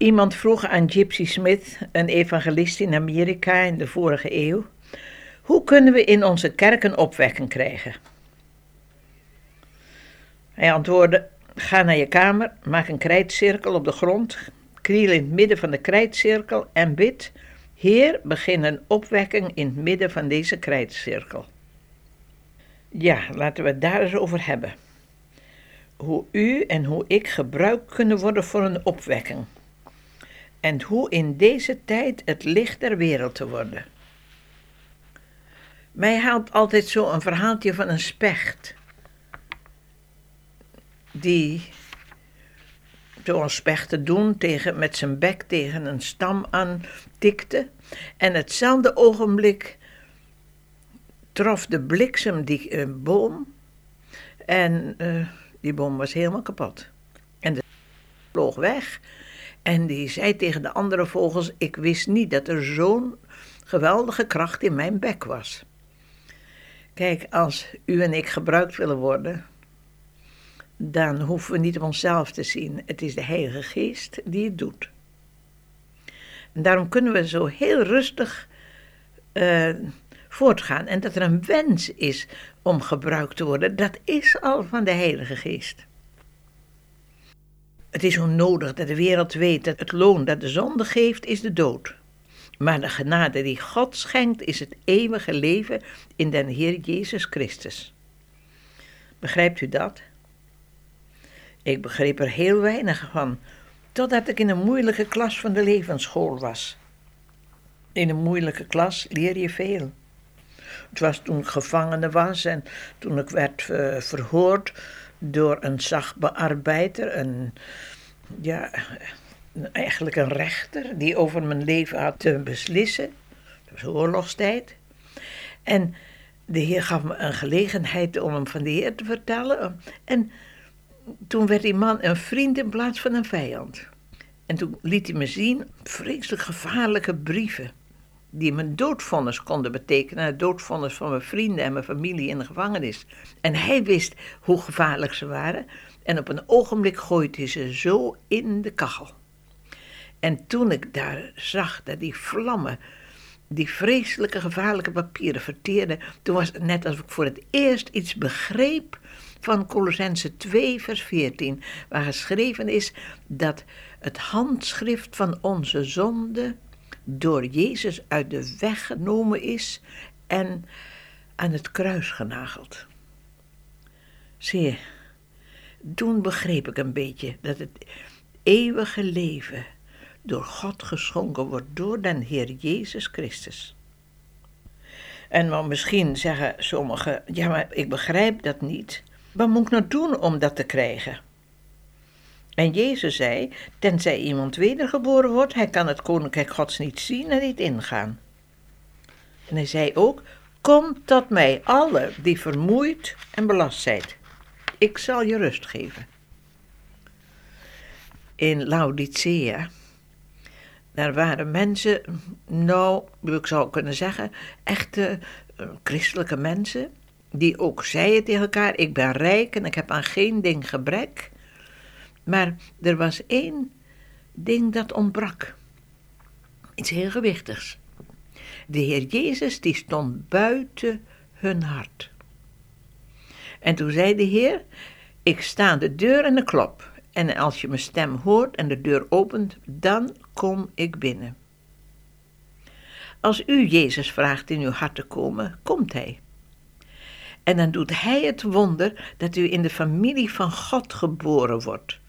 Iemand vroeg aan Gypsy Smith, een evangelist in Amerika in de vorige eeuw, hoe kunnen we in onze kerk een opwekking krijgen? Hij antwoordde: Ga naar je kamer, maak een krijtcirkel op de grond, kriel in het midden van de krijtcirkel en bid: Heer, begin een opwekking in het midden van deze krijtcirkel. Ja, laten we het daar eens over hebben. Hoe u en hoe ik gebruikt kunnen worden voor een opwekking. En hoe in deze tijd het licht der wereld te worden. Mij haalt altijd zo een verhaaltje van een specht. Die, zoals spechten doen, tegen, met zijn bek tegen een stam aan tikte. En hetzelfde ogenblik trof de bliksem die uh, boom. En uh, die boom was helemaal kapot. En de vloog weg. En die zei tegen de andere vogels: Ik wist niet dat er zo'n geweldige kracht in mijn bek was. Kijk, als u en ik gebruikt willen worden, dan hoeven we niet op onszelf te zien. Het is de Heilige Geest die het doet. En daarom kunnen we zo heel rustig uh, voortgaan. En dat er een wens is om gebruikt te worden, dat is al van de Heilige Geest. Het is onnodig dat de wereld weet dat het loon dat de zonde geeft, is de dood. Maar de genade die God schenkt, is het eeuwige leven in den Heer Jezus Christus. Begrijpt u dat? Ik begreep er heel weinig van, totdat ik in een moeilijke klas van de levensschool was. In een moeilijke klas leer je veel. Het was toen ik gevangene was en toen ik werd uh, verhoord door een zachtbearbeider, een, ja, eigenlijk een rechter die over mijn leven had te beslissen. Dat was oorlogstijd. En de Heer gaf me een gelegenheid om hem van de Heer te vertellen. En toen werd die man een vriend in plaats van een vijand. En toen liet hij me zien vreselijk gevaarlijke brieven die mijn doodvonnis konden betekenen, het doodvonnis van mijn vrienden en mijn familie in de gevangenis. En hij wist hoe gevaarlijk ze waren en op een ogenblik gooide hij ze zo in de kachel. En toen ik daar zag dat die vlammen die vreselijke gevaarlijke papieren verteerden, toen was het net alsof ik voor het eerst iets begreep van Colossense 2 vers 14, waar geschreven is dat het handschrift van onze zonde door Jezus uit de weg genomen is en aan het kruis genageld. Zie toen begreep ik een beetje dat het eeuwige leven door God geschonken wordt door den Heer Jezus Christus. En maar misschien zeggen sommigen, ja maar ik begrijp dat niet. Wat moet ik nou doen om dat te krijgen? En Jezus zei, tenzij iemand wedergeboren wordt, hij kan het koninkrijk gods niet zien en niet ingaan. En hij zei ook, kom tot mij alle die vermoeid en belast zijn. Ik zal je rust geven. In Laodicea, daar waren mensen, nou, ik zou kunnen zeggen, echte uh, christelijke mensen, die ook zeiden tegen elkaar, ik ben rijk en ik heb aan geen ding gebrek. Maar er was één ding dat ontbrak. Iets heel gewichtigs. De Heer Jezus die stond buiten hun hart. En toen zei de Heer, ik sta aan de deur en de klop. En als je mijn stem hoort en de deur opent, dan kom ik binnen. Als u Jezus vraagt in uw hart te komen, komt Hij. En dan doet Hij het wonder dat u in de familie van God geboren wordt.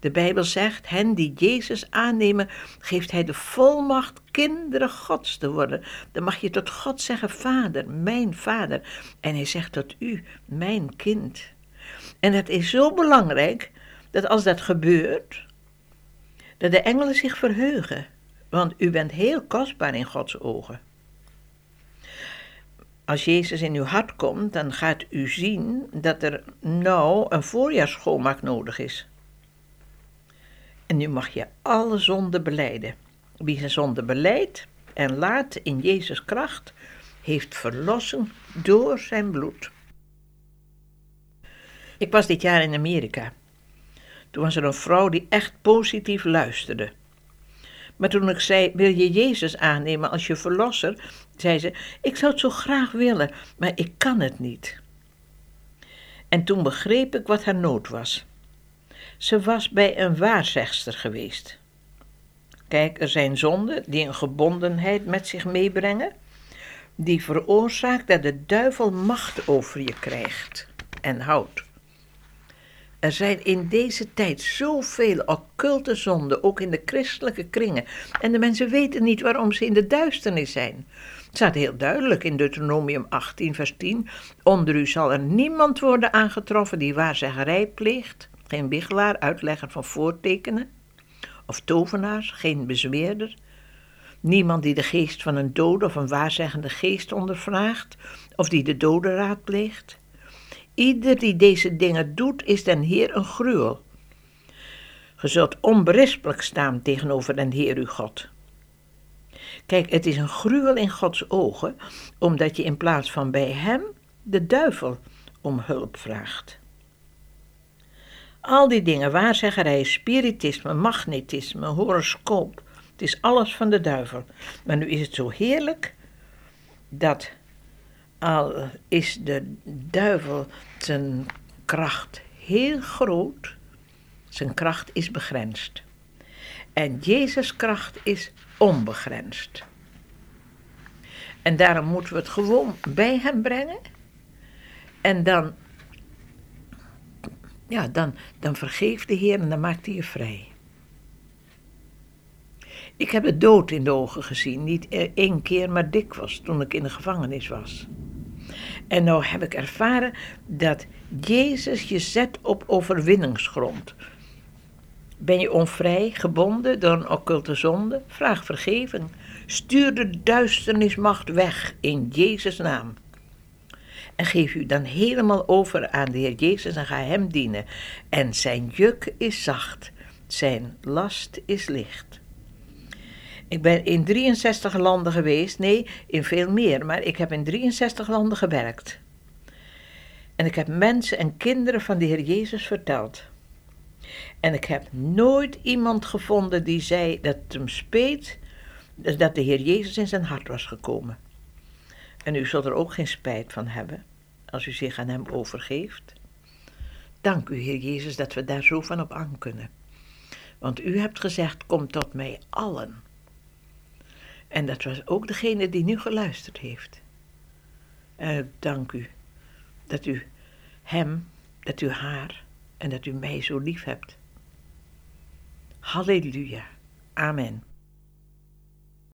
De Bijbel zegt, hen die Jezus aannemen, geeft hij de volmacht kinderen Gods te worden. Dan mag je tot God zeggen, Vader, mijn Vader. En hij zegt tot u, mijn kind. En het is zo belangrijk dat als dat gebeurt, dat de engelen zich verheugen. Want u bent heel kostbaar in Gods ogen. Als Jezus in uw hart komt, dan gaat u zien dat er nou een voorjaarsschoonmaak nodig is. En nu mag je alle zonden beleiden. Wie zijn zonde beleidt en laat in Jezus kracht, heeft verlossing door zijn bloed. Ik was dit jaar in Amerika. Toen was er een vrouw die echt positief luisterde. Maar toen ik zei: Wil je Jezus aannemen als je verlosser? zei ze: Ik zou het zo graag willen, maar ik kan het niet. En toen begreep ik wat haar nood was. Ze was bij een waarzegster geweest. Kijk, er zijn zonden die een gebondenheid met zich meebrengen, die veroorzaakt dat de duivel macht over je krijgt en houdt. Er zijn in deze tijd zoveel occulte zonden, ook in de christelijke kringen. En de mensen weten niet waarom ze in de duisternis zijn. Het staat heel duidelijk in Deuteronomium 18, vers 10. Onder u zal er niemand worden aangetroffen die waarzeggerij pleegt. Geen wichelaar, uitlegger van voortekenen. Of tovenaars, geen bezweerder. Niemand die de geest van een dode of een waarzeggende geest ondervraagt. Of die de dode raadpleegt. Ieder die deze dingen doet, is den Heer een gruwel. Ge zult onberispelijk staan tegenover den Heer uw God. Kijk, het is een gruwel in Gods ogen, omdat je in plaats van bij Hem de duivel om hulp vraagt. Al die dingen, waarzeggerij, spiritisme, magnetisme, horoscoop, het is alles van de duivel. Maar nu is het zo heerlijk dat al is de duivel zijn kracht heel groot, zijn kracht is begrensd. En Jezus' kracht is onbegrensd. En daarom moeten we het gewoon bij hem brengen. En dan, ja, dan, dan vergeeft de Heer en dan maakt hij je vrij. Ik heb de dood in de ogen gezien, niet één keer, maar dikwijls toen ik in de gevangenis was. En nou heb ik ervaren dat Jezus je zet op overwinningsgrond. Ben je onvrij, gebonden door een occulte zonde? Vraag vergeving. Stuur de duisternismacht weg in Jezus' naam. En geef u dan helemaal over aan de Heer Jezus en ga Hem dienen. En zijn juk is zacht, zijn last is licht. Ik ben in 63 landen geweest, nee, in veel meer, maar ik heb in 63 landen gewerkt. En ik heb mensen en kinderen van de Heer Jezus verteld. En ik heb nooit iemand gevonden die zei dat het hem speet dat de Heer Jezus in zijn hart was gekomen. En u zult er ook geen spijt van hebben als u zich aan Hem overgeeft. Dank u, Heer Jezus, dat we daar zo van op aan kunnen. Want u hebt gezegd: Kom tot mij allen en dat was ook degene die nu geluisterd heeft. Ik dank u dat u hem, dat u haar en dat u mij zo lief hebt. Halleluja. Amen.